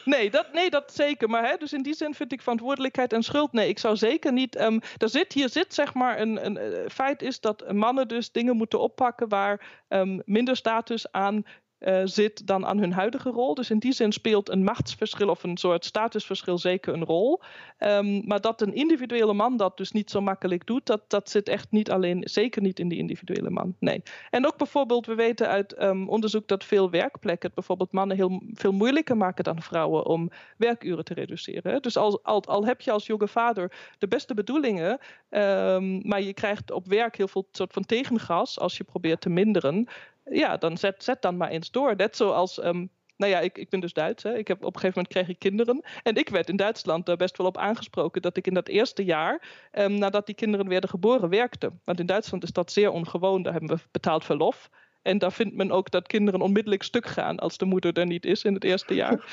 Nee, dat, nee, dat zeker. Maar hè, dus in die zin vind ik verantwoordelijkheid en schuld. Nee, ik zou zeker niet. Um, er zit, hier zit zeg maar een, een, een, feit is dat mannen dus dingen moeten oppakken waar um, minder status aan uh, zit dan aan hun huidige rol. Dus in die zin speelt een machtsverschil of een soort statusverschil zeker een rol. Um, maar dat een individuele man dat dus niet zo makkelijk doet, dat, dat zit echt niet alleen, zeker niet in die individuele man. Nee. En ook bijvoorbeeld, we weten uit um, onderzoek dat veel werkplekken bijvoorbeeld mannen heel veel moeilijker maken dan vrouwen om werkuren te reduceren. Dus al, al, al heb je als jonge vader de beste bedoelingen, um, maar je krijgt op werk heel veel soort van tegengas als je probeert te minderen, ja, dan zet, zet dan maar eens door. Net zoals, um, nou ja, ik, ik ben dus Duits. Hè. Ik heb, op een gegeven moment kreeg ik kinderen. En ik werd in Duitsland daar best wel op aangesproken dat ik in dat eerste jaar, um, nadat die kinderen werden geboren, werkte. Want in Duitsland is dat zeer ongewoon. Daar hebben we betaald verlof. En daar vindt men ook dat kinderen onmiddellijk stuk gaan als de moeder er niet is in het eerste jaar.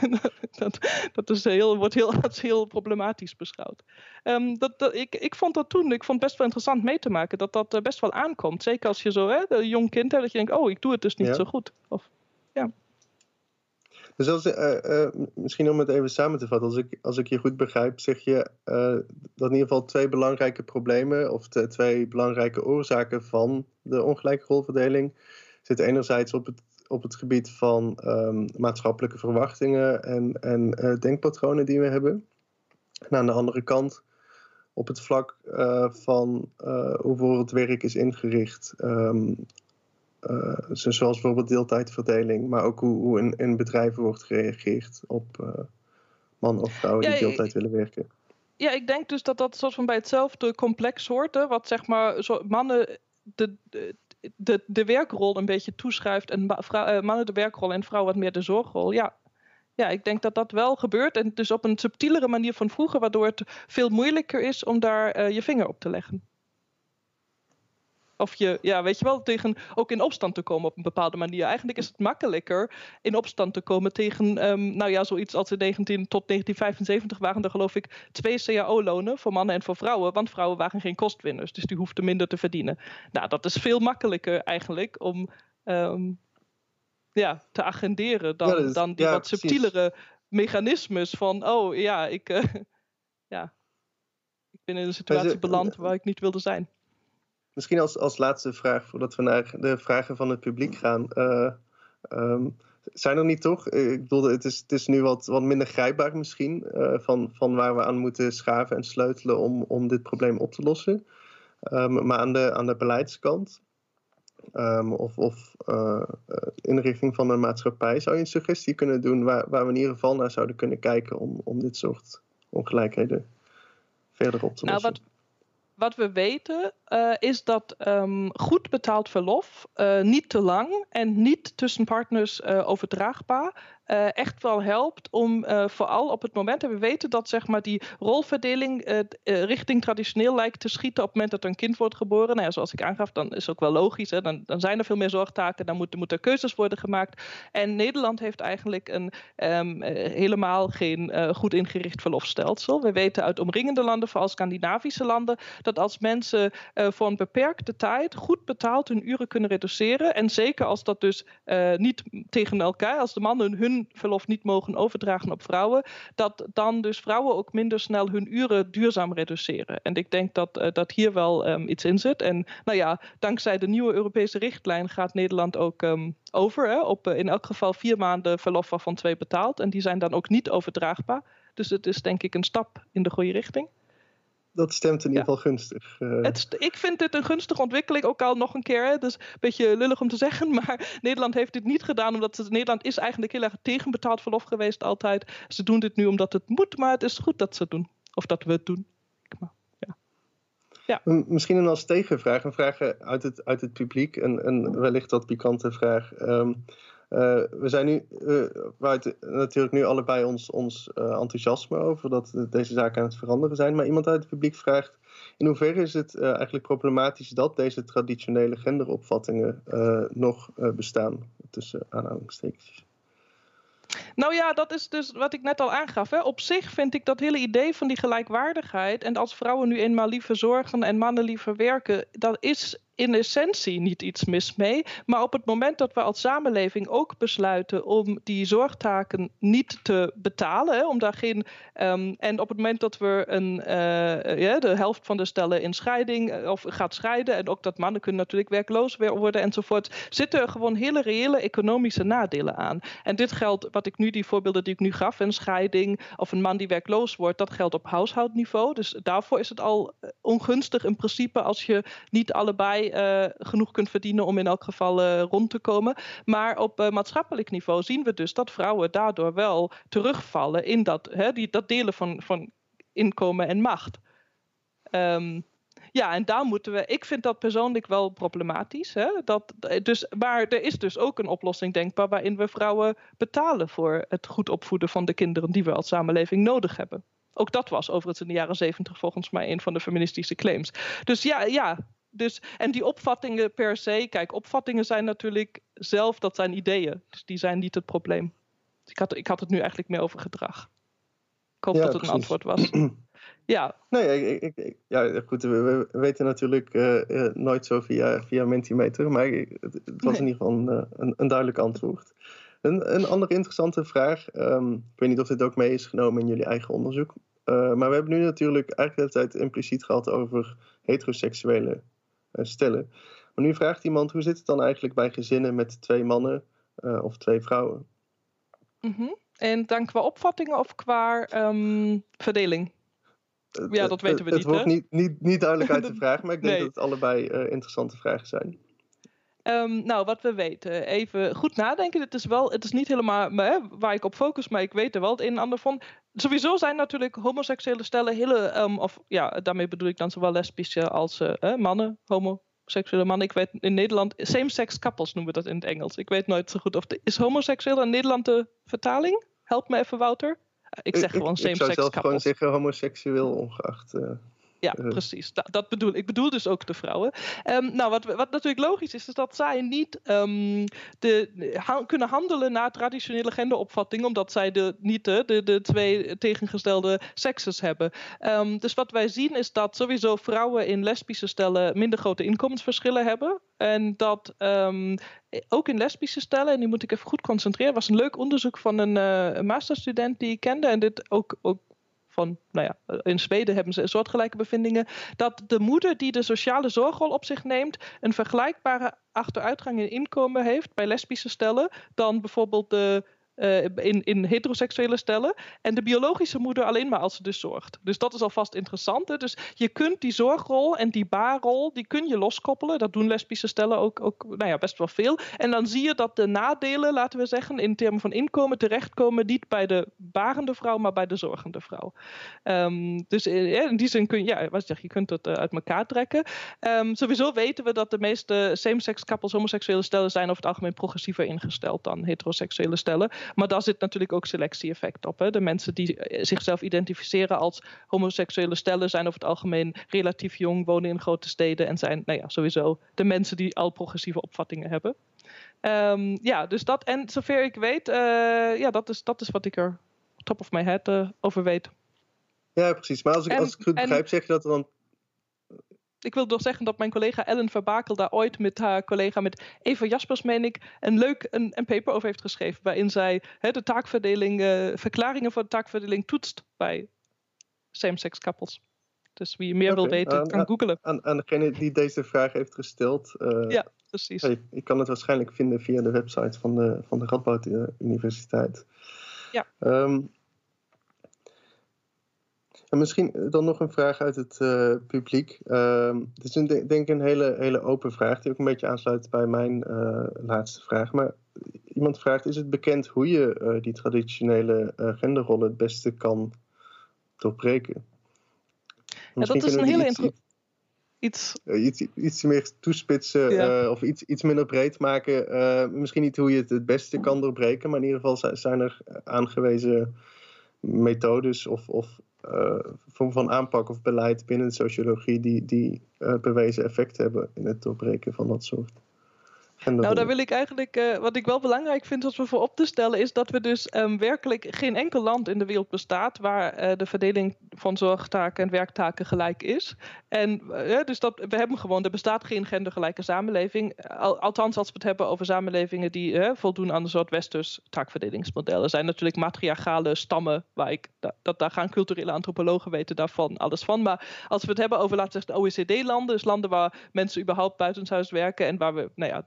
<laughs> dat dat is heel, wordt heel, als heel problematisch beschouwd. Um, dat, dat, ik, ik vond dat toen, ik vond best wel interessant mee te maken dat dat best wel aankomt. Zeker als je zo hè, een jong kind hebt, dat je denkt, oh, ik doe het dus niet zo goed. Of, ja. Dus als, uh, uh, misschien om het even samen te vatten, als ik, als ik je goed begrijp, zeg je uh, dat in ieder geval twee belangrijke problemen of twee belangrijke oorzaken van de ongelijke rolverdeling zitten enerzijds op het, op het gebied van um, maatschappelijke verwachtingen en, en denkpatronen die we hebben. En aan de andere kant op het vlak van hoe voor het werk is ingericht, um, uh, zoals bijvoorbeeld deeltijdverdeling, maar ook hoe, hoe in, in, bedrijven wordt gereageerd op uh, mannen of vrouwen die deeltijd willen werken. Ja, ik denk dus dat dat soort van bij hetzelfde complex hoort, hè, wat zeg maar zo, mannen de, de, de, werkrol een beetje toeschrijft en vrouw, uh, mannen de werkrol en vrouwen wat meer de zorgrol. Ja, ja, ik denk dat dat wel gebeurt. En dus op een subtielere manier van vroeger, waardoor het veel moeilijker is om daar je vinger op te leggen. Of je, ja, weet je wel, tegen ook in opstand te komen op een bepaalde manier. Eigenlijk is het makkelijker in opstand te komen tegen, um, nou ja, zoiets als in 19 tot 1975 waren er geloof ik twee CAO-lonen voor mannen en voor vrouwen, want vrouwen waren geen kostwinners, dus die hoefden minder te verdienen. Nou, dat is veel makkelijker eigenlijk om um, ja, te agenderen dan, dan die wat subtielere mechanismes van, oh ja, ik, uh, <laughs> ja, ik ben in een situatie beland waar ik niet wilde zijn. Misschien als, als laatste vraag, voordat we naar de vragen van het publiek gaan. Uh, um, zijn er niet toch? Ik bedoel, het is, het is nu wat, wat minder grijpbaar misschien. Uh, van, van waar we aan moeten schaven en sleutelen om, om dit probleem op te lossen. Um, maar aan de, aan de beleidskant. Um, of of uh, in de richting van de maatschappij. Zou je een suggestie kunnen doen waar, waar we in ieder geval naar zouden kunnen kijken om, om dit soort ongelijkheden verder op te nou, lossen? Wat, wat we weten uh, is dat um, goed betaald verlof, uh, niet te lang en niet tussen partners uh, overdraagbaar, uh, echt wel helpt om uh, vooral op het moment, en we weten dat zeg maar, die rolverdeling uh, richting traditioneel lijkt te schieten op het moment dat er een kind wordt geboren. Nou ja, zoals ik aangaf, dan is het ook wel logisch. Hè? Dan, dan zijn er veel meer zorgtaken, dan moeten, moeten keuzes worden gemaakt. En Nederland heeft eigenlijk een um, helemaal geen goed ingericht verlofstelsel. We weten uit omringende landen, vooral Scandinavische landen, dat als mensen voor een beperkte tijd goed betaald hun uren kunnen reduceren, en zeker als dat dus niet tegen elkaar, als de mannen hun verlof niet mogen overdragen op vrouwen, dat dan dus vrouwen ook minder snel hun uren duurzaam reduceren. En ik denk dat, uh, dat hier wel um, iets in zit. En nou ja, dankzij de nieuwe Europese richtlijn gaat Nederland ook um, over hè, op uh, in elk geval vier maanden verlof waarvan twee betaald. En die zijn dan ook niet overdraagbaar. Dus het is denk ik een stap in de goede richting dat stemt in ieder geval gunstig. Uh... Het, ik vind dit een gunstige ontwikkeling, ook al nog een keer. Hè, dus een beetje lullig om te zeggen, <laughs> maar Nederland heeft dit niet gedaan omdat het, Nederland is eigenlijk heel erg tegen betaald verlof geweest altijd. Ze doen dit nu omdat het moet, maar het is goed dat ze het doen. Of dat we het doen. Maar, ja. Ja. Misschien een als tegenvraag, een vraag uit het, uit het publiek, een, een wellicht wat pikante vraag. Um, we zijn nu, uh, waar natuurlijk nu allebei ons, ons uh, enthousiasme over dat deze zaken aan het veranderen zijn. Maar iemand uit het publiek vraagt: in hoeverre is het eigenlijk problematisch dat deze traditionele genderopvattingen nog bestaan? Tussen aanhalingstekens. Nou ja, dat is dus wat ik net al aangaf. Hè. Op zich vind ik dat hele idee van die gelijkwaardigheid. En als vrouwen nu eenmaal liever zorgen en mannen liever werken. Dat is in essentie niet iets mis mee. Maar op het moment dat we als samenleving ook besluiten om die zorgtaken niet te betalen, om geen. Um, en op het moment dat we een, ja, de helft van de stellen in scheiding eh, of gaat scheiden, en ook dat mannen kunnen natuurlijk werkloos worden enzovoort, zitten er gewoon hele reële economische nadelen aan. En dit geldt, wat ik nu, die voorbeelden die ik nu gaf, een scheiding of een man die werkloos wordt, dat geldt op huishoudniveau. Dus daarvoor is het al ongunstig in principe als je niet allebei uh, genoeg kunt verdienen om in elk geval uh, rond te komen. Maar op uh, maatschappelijk niveau zien we dus dat vrouwen daardoor wel terugvallen in dat, hè, die, dat delen van, van inkomen en macht. Um, ja, en daar moeten we. Ik vind dat persoonlijk wel problematisch. Hè? Dat, dus, maar er is dus ook een oplossing denkbaar waarin we vrouwen betalen voor het goed opvoeden van de kinderen die we als samenleving nodig hebben. Ook dat was overigens in de jaren zeventig volgens mij een van de feministische claims. Dus ja, ja, dus, en die opvattingen per se, kijk, opvattingen zijn natuurlijk zelf, dat zijn ideeën. Dus die zijn niet het probleem. Dus ik, had, ik had het nu eigenlijk meer over gedrag. Ik hoop ja, dat het precies. een antwoord was. <clears throat> ja. Nee, ik, ik, ja, goed, we, we weten natuurlijk uh, uh, nooit zo via, via Mentimeter, maar het, het was nee. in ieder geval een, eh, een, een, duidelijk antwoord. Een, een andere interessante vraag, um, ik weet niet of dit ook mee is genomen in jullie eigen onderzoek, uh, maar we hebben nu natuurlijk eigenlijk de hele tijd impliciet gehad over heteroseksuele stellen. Maar nu vraagt iemand, hoe zit het dan eigenlijk bij gezinnen met twee mannen uh, of twee vrouwen? Mm -hmm. En dan qua opvattingen of qua um, verdeling? Ja, dat weten we niet. Het wordt niet, niet, niet duidelijk uit de <laughs> vraag, maar ik denk nee. dat het allebei uh, interessante vragen zijn. Um, nou, wat we weten. Even goed nadenken. Het is wel, het is niet helemaal hè, waar ik op focus, maar ik weet er wel het een en ander van. Sowieso zijn natuurlijk homoseksuele stellen hele, um, of ja, daarmee bedoel ik dan zowel lesbische als uh, mannen, homoseksuele mannen. Ik weet in Nederland, same-sex couples noemen we dat in het Engels. Ik weet nooit zo goed of de, is homoseksueel in Nederland de vertaling? Help me even, Wouter. Ik zeg gewoon same-sex Ik zou zelf couples. gewoon zeggen homoseksueel ongeacht. Uh, ja, uh. precies. Da dat bedoel ik. bedoel dus ook de vrouwen. Um, nou, wat, wat natuurlijk logisch is, is dat zij niet um, de, ha kunnen handelen naar traditionele genderopvatting, omdat zij de, niet de, de, de twee tegengestelde sekses hebben. Um, dus wat wij zien is dat sowieso vrouwen in lesbische stellen minder grote inkomensverschillen hebben. En dat um, ook in lesbische stellen, en die moet ik even goed concentreren, was een leuk onderzoek van een uh, masterstudent die ik kende. En dit ook, ook van, nou ja, in Zweden hebben ze soortgelijke bevindingen, dat de moeder die de sociale zorgrol op zich neemt, een vergelijkbare achteruitgang in inkomen heeft bij lesbische stellen dan bijvoorbeeld de uh, in, in heteroseksuele stellen. En de biologische moeder alleen maar als ze dus zorgt. Dus dat is alvast interessant. Hè? Dus je kunt die zorgrol en die baarrol, die kun je loskoppelen. Dat doen lesbische stellen ook, ook nou ja, best wel veel. En dan zie je dat de nadelen, laten we zeggen, in termen van inkomen terechtkomen niet bij de barende vrouw, maar bij de zorgende vrouw. Um, dus in die zin kun je, ja, wat zeg, je kunt het uh, uit elkaar trekken. Um, sowieso weten we dat de meeste same-sex couples, homoseksuele stellen, zijn over het algemeen progressiever ingesteld dan heteroseksuele stellen. Maar daar zit natuurlijk ook selectie-effect op. Hè? De mensen die zichzelf identificeren als homoseksuele stellen zijn over het algemeen relatief jong, wonen in grote steden en zijn nou ja, sowieso de mensen die al progressieve opvattingen hebben. Um, ja, dus dat en zover ik weet, uh, ja, dat is, dat is wat ik er top of my head uh, over weet. Ja, precies. Maar als ik, En- als ik het goed en- begrijp, zeg je dat er dan Ik wil nog zeggen dat mijn collega Ellen Verbakel daar ooit met haar collega, met Eva Jaspers, meen ik, een leuk een, een paper over heeft geschreven. Waarin zij hè, de taakverdeling, eh, verklaringen voor de taakverdeling toetst bij same-sex couples. Dus wie meer wil weten, aan- kan googelen. aan, aan degene die deze vraag heeft gesteld. eh, Ja, precies. hey, ik kan het waarschijnlijk vinden via de website van de, van de Radboud eh, Universiteit. Ja. Ehm, en misschien dan nog een vraag uit het eh, publiek. Ehm, het is een, denk ik een hele, hele open vraag die ook een beetje aansluit bij mijn eh, laatste vraag. Maar iemand vraagt, is het bekend hoe je eh, die traditionele eh, genderrollen het beste kan doorbreken? Dat is een hele die iets- Iets, eh, iets, meer toespitsen Ja. eh, of iets, iets minder breed maken. Eh, misschien niet hoe je het het beste kan doorbreken, maar in ieder geval zijn, er aangewezen methodes of, of eh, vorm van aanpak of beleid binnen de sociologie die, die eh, bewezen effect hebben in het doorbreken van dat soort Nou, daar wil ik eigenlijk, eh, wat ik wel belangrijk vind als we voor op te stellen, is dat we dus ehm, werkelijk geen enkel land in de wereld bestaat waar eh, de verdeling van zorgtaken en werktaken gelijk is. En eh, dus dat, we hebben gewoon, er bestaat geen gendergelijke samenleving. Al- althans, als we het hebben over samenlevingen die voldoen aan een soort westers taakverdelingsmodel. Er zijn natuurlijk matriarchale stammen, waar ik, da- dat, daar gaan culturele antropologen weten daarvan alles van. Maar als we het hebben over, laten we zeggen, OECD-landen, dus landen waar mensen überhaupt buitenshuis werken en waar we, nou ja,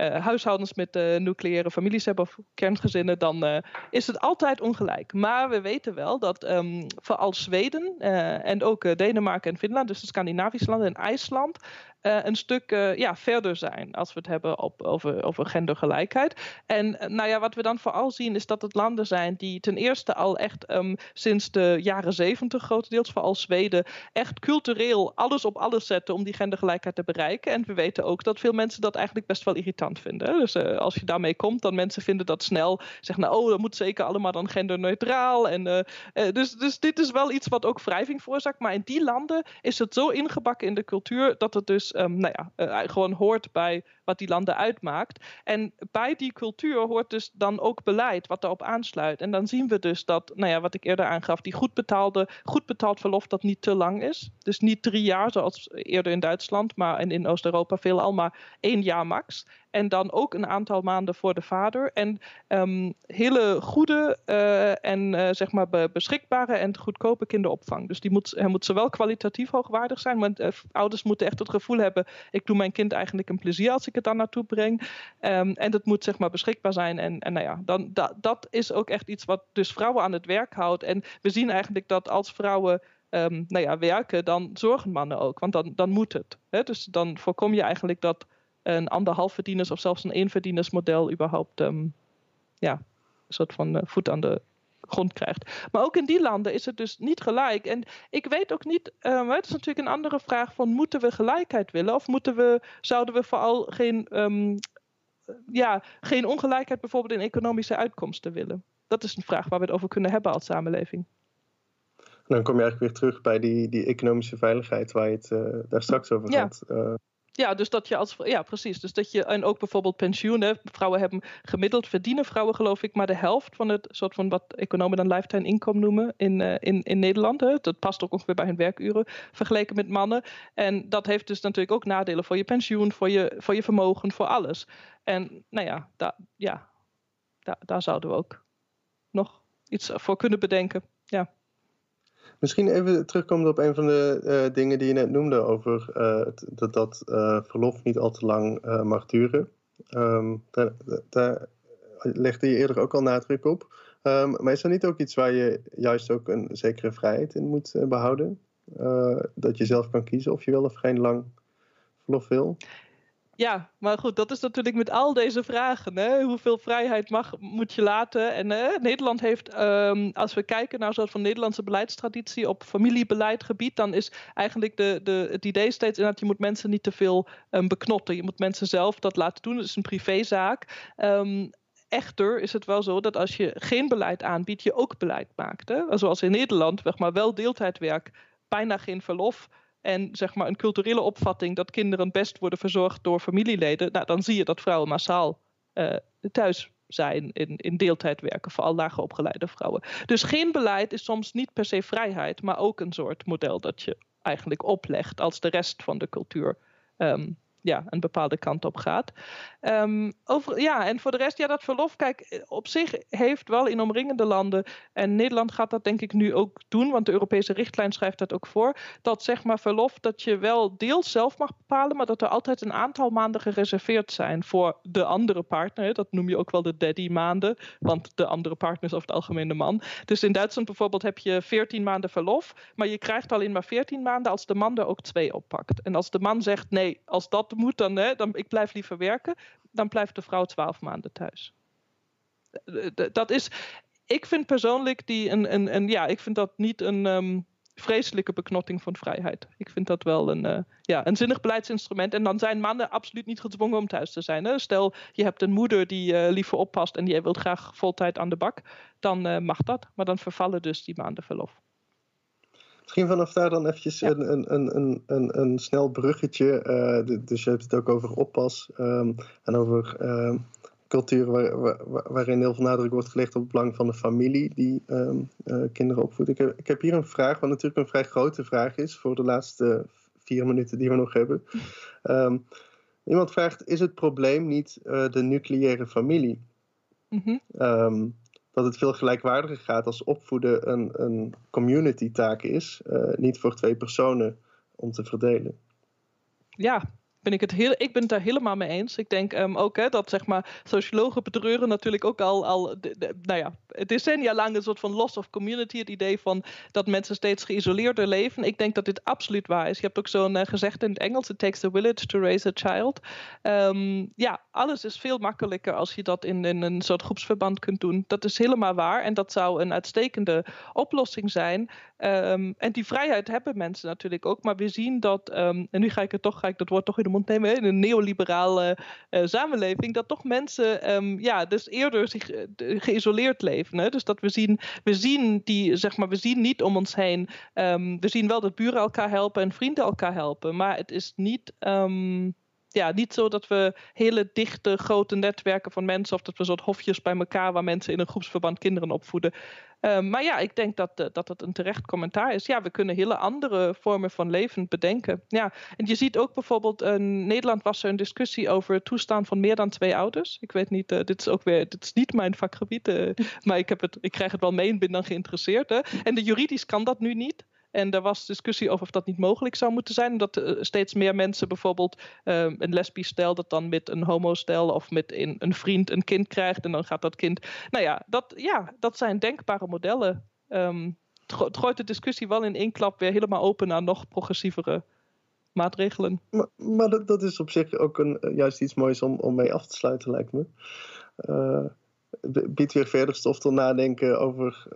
huishoudens met eh, nucleaire families hebben of kerngezinnen, dan eh, is het altijd ongelijk. Maar we weten wel dat ehm, vooral Zweden eh, en ook eh, Denemarken en Finland, dus de Scandinavische landen en IJsland, eh, een stuk eh, ja, verder zijn als we het hebben op, over, over gendergelijkheid. En eh, nou ja, wat we dan vooral zien is dat het landen zijn die ten eerste al echt ehm, sinds de jaren zeventig grotendeels, vooral Zweden, echt cultureel alles op alles zetten om die gendergelijkheid te bereiken. En we weten ook dat veel mensen dat eigenlijk best wel irritant vinden. Dus eh, als je daarmee komt, dan mensen vinden dat snel, zeggen nou, oh, dat moet zeker allemaal dan genderneutraal. En, eh, eh, dus, dus dit is wel iets wat ook wrijving veroorzaakt. Maar in die landen is het zo ingebakken in de cultuur dat het dus ehm, nou ja, eh, gewoon hoort bij wat die landen uitmaakt. En bij die cultuur hoort dus dan ook beleid wat daarop aansluit. En dan zien we dus dat, nou ja, wat ik eerder aangaf, die goed betaalde, betaald verlof dat niet te lang is. Dus niet drie jaar zoals eerder in Duitsland, maar en in Oost-Europa veelal maar één jaar max. En dan ook een aantal maanden voor de vader. En ehm, hele goede eh, en eh, zeg maar be- beschikbare en goedkope kinderopvang. Dus die moet, hij moet zowel kwalitatief hoogwaardig zijn, want eh, ouders moeten echt het gevoel hebben: ik doe mijn kind eigenlijk een plezier als ik het daar naartoe breng. Ehm, en dat moet zeg maar beschikbaar zijn. En, en nou ja, dan, da- dat is ook echt iets wat dus vrouwen aan het werk houdt. En we zien eigenlijk dat als vrouwen ehm, nou ja, werken, dan zorgen mannen ook. Want dan, dan moet het. Hè? Dus dan voorkom je eigenlijk dat een anderhalf verdieners of zelfs een eenverdienersmodel überhaupt ehm, ja, een soort van eh, voet aan de grond krijgt. Maar ook in die landen is het dus niet gelijk. En ik weet ook niet, ehm, het is natuurlijk een andere vraag van moeten we gelijkheid willen of moeten we, zouden we vooral geen, ehm, ja, geen ongelijkheid bijvoorbeeld in economische uitkomsten willen. dat is een vraag waar we het over kunnen hebben als samenleving. dan kom je eigenlijk weer terug bij die, die economische veiligheid waar je het uh, daar straks over ja. had. Uh, ja, dus dat je als. Ja, precies. Dus dat je. En ook bijvoorbeeld pensioenen. Vrouwen hebben gemiddeld verdienen vrouwen, geloof ik, maar de helft van het soort van wat economen dan lifetime income noemen in, uh, in, in Nederland. Hè. Dat past ook ongeveer bij hun werkuren vergeleken met mannen. En dat heeft dus natuurlijk ook nadelen voor je pensioen, voor je, voor je vermogen, voor alles. En nou ja, da, ja da, daar zouden we ook nog iets voor kunnen bedenken. Ja. Misschien even terugkomen op een van de uh, dingen die je net noemde over uh, dat, dat uh, verlof niet al te lang mag duren. Um, daar, legde je eerder ook al nadruk op. Um, maar is er niet ook iets waar je juist ook een zekere vrijheid in moet behouden? dat je zelf kan kiezen of je wel of geen lang verlof wil? Ja, maar goed, dat is natuurlijk met al deze vragen. Hè? Hoeveel vrijheid mag, moet je laten? En hè, Nederland heeft, um, als we kijken naar een soort van Nederlandse beleidstraditie op familiebeleidgebied, dan is eigenlijk de, de, het idee steeds dat je moet mensen niet te veel um, beknotten. Je moet mensen zelf dat laten doen. Het is een privézaak. Um, echter is het wel zo dat als je geen beleid aanbiedt, je ook beleid maakt. Hè? Zoals in Nederland, zeg maar, wel deeltijdwerk, bijna geen verlof en zeg maar een culturele opvatting dat kinderen best worden verzorgd door familieleden, nou, dan zie je dat vrouwen massaal uh, thuis zijn in, in deeltijd werken, vooral lager opgeleide vrouwen. Dus geen beleid is soms niet per se vrijheid, maar ook een soort model dat je eigenlijk oplegt als de rest van de cultuur um, ja, een bepaalde kant op gaat. Um, over, ja, en voor de rest, ja, dat verlof, kijk, op zich heeft wel in omringende landen, en Nederland gaat dat denk ik nu ook doen, want de Europese richtlijn schrijft dat ook voor, dat zeg maar verlof dat je wel deels zelf mag bepalen, maar dat er altijd een aantal maanden gereserveerd zijn voor de andere partner. Dat noem je ook wel de daddy maanden, want de andere partner is over het algemeen de man. Dus in Duitsland bijvoorbeeld heb je 14 maanden verlof, maar je krijgt alleen maar 14 maanden als de man er ook twee oppakt. En als de man zegt nee, als dat moet, dan, hè, dan ik blijf liever werken, dan blijft de vrouw twaalf maanden thuis. Dat is, ik vind persoonlijk die een, een, een ja, ik vind dat niet een um, vreselijke beknotting van vrijheid. Ik vind dat wel een, uh, ja, een zinnig beleidsinstrument. En dan zijn mannen absoluut niet gedwongen om thuis te zijn. Hè? Stel, je hebt een moeder die liever oppast en die wil graag voltijd aan de bak, dan mag dat. Maar dan vervallen dus die maanden verlof. Misschien vanaf daar dan eventjes ja. een, een, een, een, een snel bruggetje. Uh, dus je hebt het ook over oppas um, en over uh, waar, waar, waarin heel veel nadruk wordt gelegd op het belang van de familie die um, uh, kinderen opvoedt. Ik heb, ik heb hier een vraag, wat natuurlijk een vrij grote vraag is voor de laatste vier minuten die we nog hebben. Um, iemand vraagt: is het probleem niet de nucleaire familie? Mm -hmm dat het veel gelijkwaardiger gaat als opvoeden een, een community taak is, uh, niet voor twee personen om te verdelen. Ja, ben ik, het heel, ik ben het daar helemaal mee eens. Ik denk um, ook hè, dat zeg maar, sociologen betreuren natuurlijk ook al, al nou ja, decennia lang een soort van loss of community. Het idee van dat mensen steeds geïsoleerder leven. Ik denk dat dit absoluut waar is. Je hebt ook zo'n uh, gezegd in het Engels: It takes a village to raise a child. Um, ja, alles is veel makkelijker als je dat in, in, een soort groepsverband kunt doen. Dat is helemaal waar. En dat zou een uitstekende oplossing zijn. Um, en die vrijheid hebben mensen natuurlijk ook. Maar we zien dat, en nu ga ik het toch, ga ik dat woord toch in de mond nemen, in een neoliberale uh, samenleving, dat toch mensen um, ja, dus eerder zich uh, geïsoleerd leven. Hè? Dus dat we zien, we zien die, zeg maar, we zien niet om ons heen. We zien wel dat buren elkaar helpen en vrienden elkaar helpen. Maar het is niet. Ja, niet zo dat we hele dichte, grote netwerken van mensen of dat we soort hofjes bij elkaar waar mensen in een groepsverband kinderen opvoeden. Uh, maar ja, ik denk dat, uh, dat het een terecht commentaar is. Ja, we kunnen hele andere vormen van leven bedenken. Ja, en je ziet ook bijvoorbeeld, in Nederland was er een discussie over het toestaan van meer dan twee ouders. Ik weet niet, dit is ook weer, dit is niet mijn vakgebied, maar ik, heb het, ik krijg het wel mee en ben dan geïnteresseerd. Hè. En de juridisch kan dat nu niet. En er was discussie over of dat niet mogelijk zou moeten zijn. Dat uh, steeds meer mensen bijvoorbeeld uh, een lesbisch stel dat dan met een homostel of met een, een, vriend een kind krijgt. En dan gaat dat kind. Nou ja, dat, ja, dat zijn denkbare modellen. Um, het gooit de discussie wel in één klap weer helemaal open naar nog progressievere maatregelen. Maar, maar dat, dat, is op zich ook een, eh, juist iets moois om, om mee af te sluiten, lijkt me. Uh, biedt weer verder stof tot nadenken over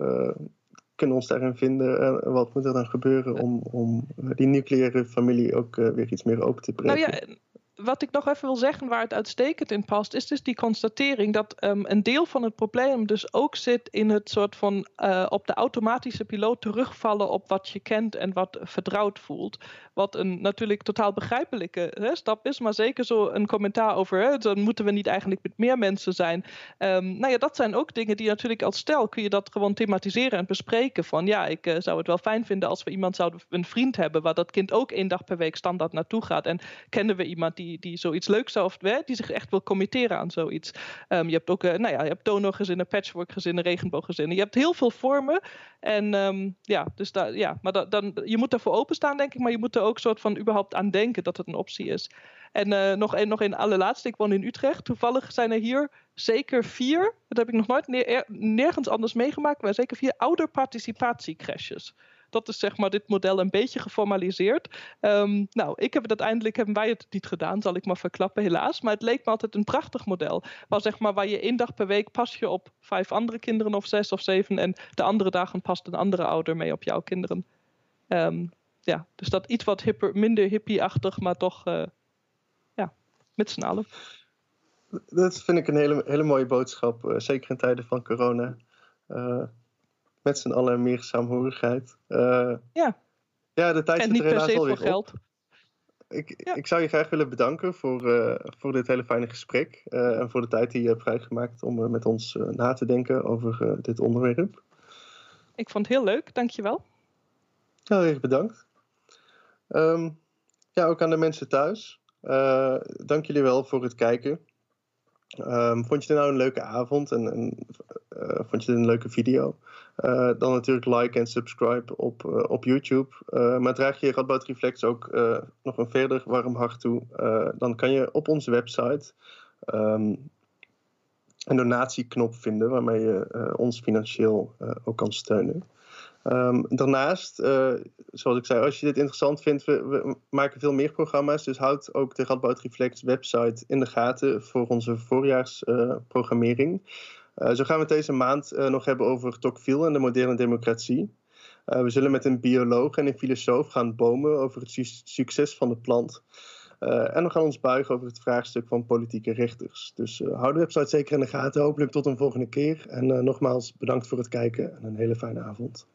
kunnen ons daarin vinden? En wat moet er dan gebeuren om, om die nucleaire familie ook uh, weer iets meer open te breken? Nou ja, wat ik nog even wil zeggen, waar het uitstekend in past, is dus die constatering dat um, een deel van het probleem dus ook zit in het soort van uh, op de automatische piloot terugvallen op wat je kent en wat vertrouwd voelt. Wat een natuurlijk totaal begrijpelijke hè, stap is, maar zeker zo een commentaar over, dan moeten we niet eigenlijk met meer mensen zijn. Um, nou ja, dat zijn ook dingen die natuurlijk als stel kun je dat gewoon thematiseren en bespreken. Van ja, ik uh, zou het wel fijn vinden als we iemand zouden, een vriend hebben waar dat kind ook één dag per week standaard naartoe gaat. En kennen we iemand die, die zoiets leuks zou, of die zich echt wil committeren aan zoiets. Um, je hebt ook, uh, nou ja, je hebt donorgezinnen, patchworkgezinnen, regenbooggezinnen. Je hebt heel veel vormen. En um, ja, dus daar, ja, maar da, dan, je moet ervoor openstaan, denk ik, maar je moet er ook soort van überhaupt aan denken dat het een optie is. En uh, nog een, nog een allerlaatste, ik woon in Utrecht. Toevallig zijn er hier zeker vier, dat heb ik nog nooit nergens anders meegemaakt, maar zeker vier ouderparticipatiecrashes dat is zeg maar dit model een beetje geformaliseerd. Um, nou, ik heb het uiteindelijk, hebben wij het niet gedaan, zal ik maar verklappen helaas. Maar het leek me altijd een prachtig model. Waar, zeg maar, waar je één dag per week pas je op vijf andere kinderen of zes of zeven. En de andere dagen past een andere ouder mee op jouw kinderen. Um, ja, dus dat iets wat hipper, minder hippie-achtig, maar toch uh, ja, met z'n allen. Dat vind ik een hele, hele mooie boodschap, uh, zeker in tijden van corona. Uh, met z'n allen meer saamhorigheid. Uh, ja. Ja, de tijd en niet per se voor geld. Ik, ja. ik zou je graag willen bedanken voor, uh, voor dit hele fijne gesprek. Uh, en voor de tijd die je hebt vrijgemaakt om met ons na te denken over dit onderwerp. Ik vond het heel leuk, dankjewel. Heel erg bedankt. Um, ja, ook aan de mensen thuis. dank jullie wel voor het kijken. Um, vond je dit nou een leuke avond en, uh, vond je dit een leuke video? Uh, dan natuurlijk like en subscribe op, uh, op YouTube. maar draag je Radboud Reflex ook nog een verder warm hart toe, dan kan je op onze website um, een donatieknop vinden waarmee je ons financieel ook kan steunen. Um, daarnaast, uh, zoals ik zei, als je dit interessant vindt, we, we, maken veel meer programma's. Dus houd ook de Radboud Reflex website in de gaten voor onze voorjaarsprogrammering. Uh, zo gaan we het deze maand nog hebben over Tocqueville en de moderne democratie. we zullen met een bioloog en een filosoof gaan bomen over het su succes van de plant. en we gaan ons buigen over het vraagstuk van politieke rechters. Dus hou de website zeker in de gaten. Hopelijk tot een volgende keer. En nogmaals bedankt voor het kijken en een hele fijne avond.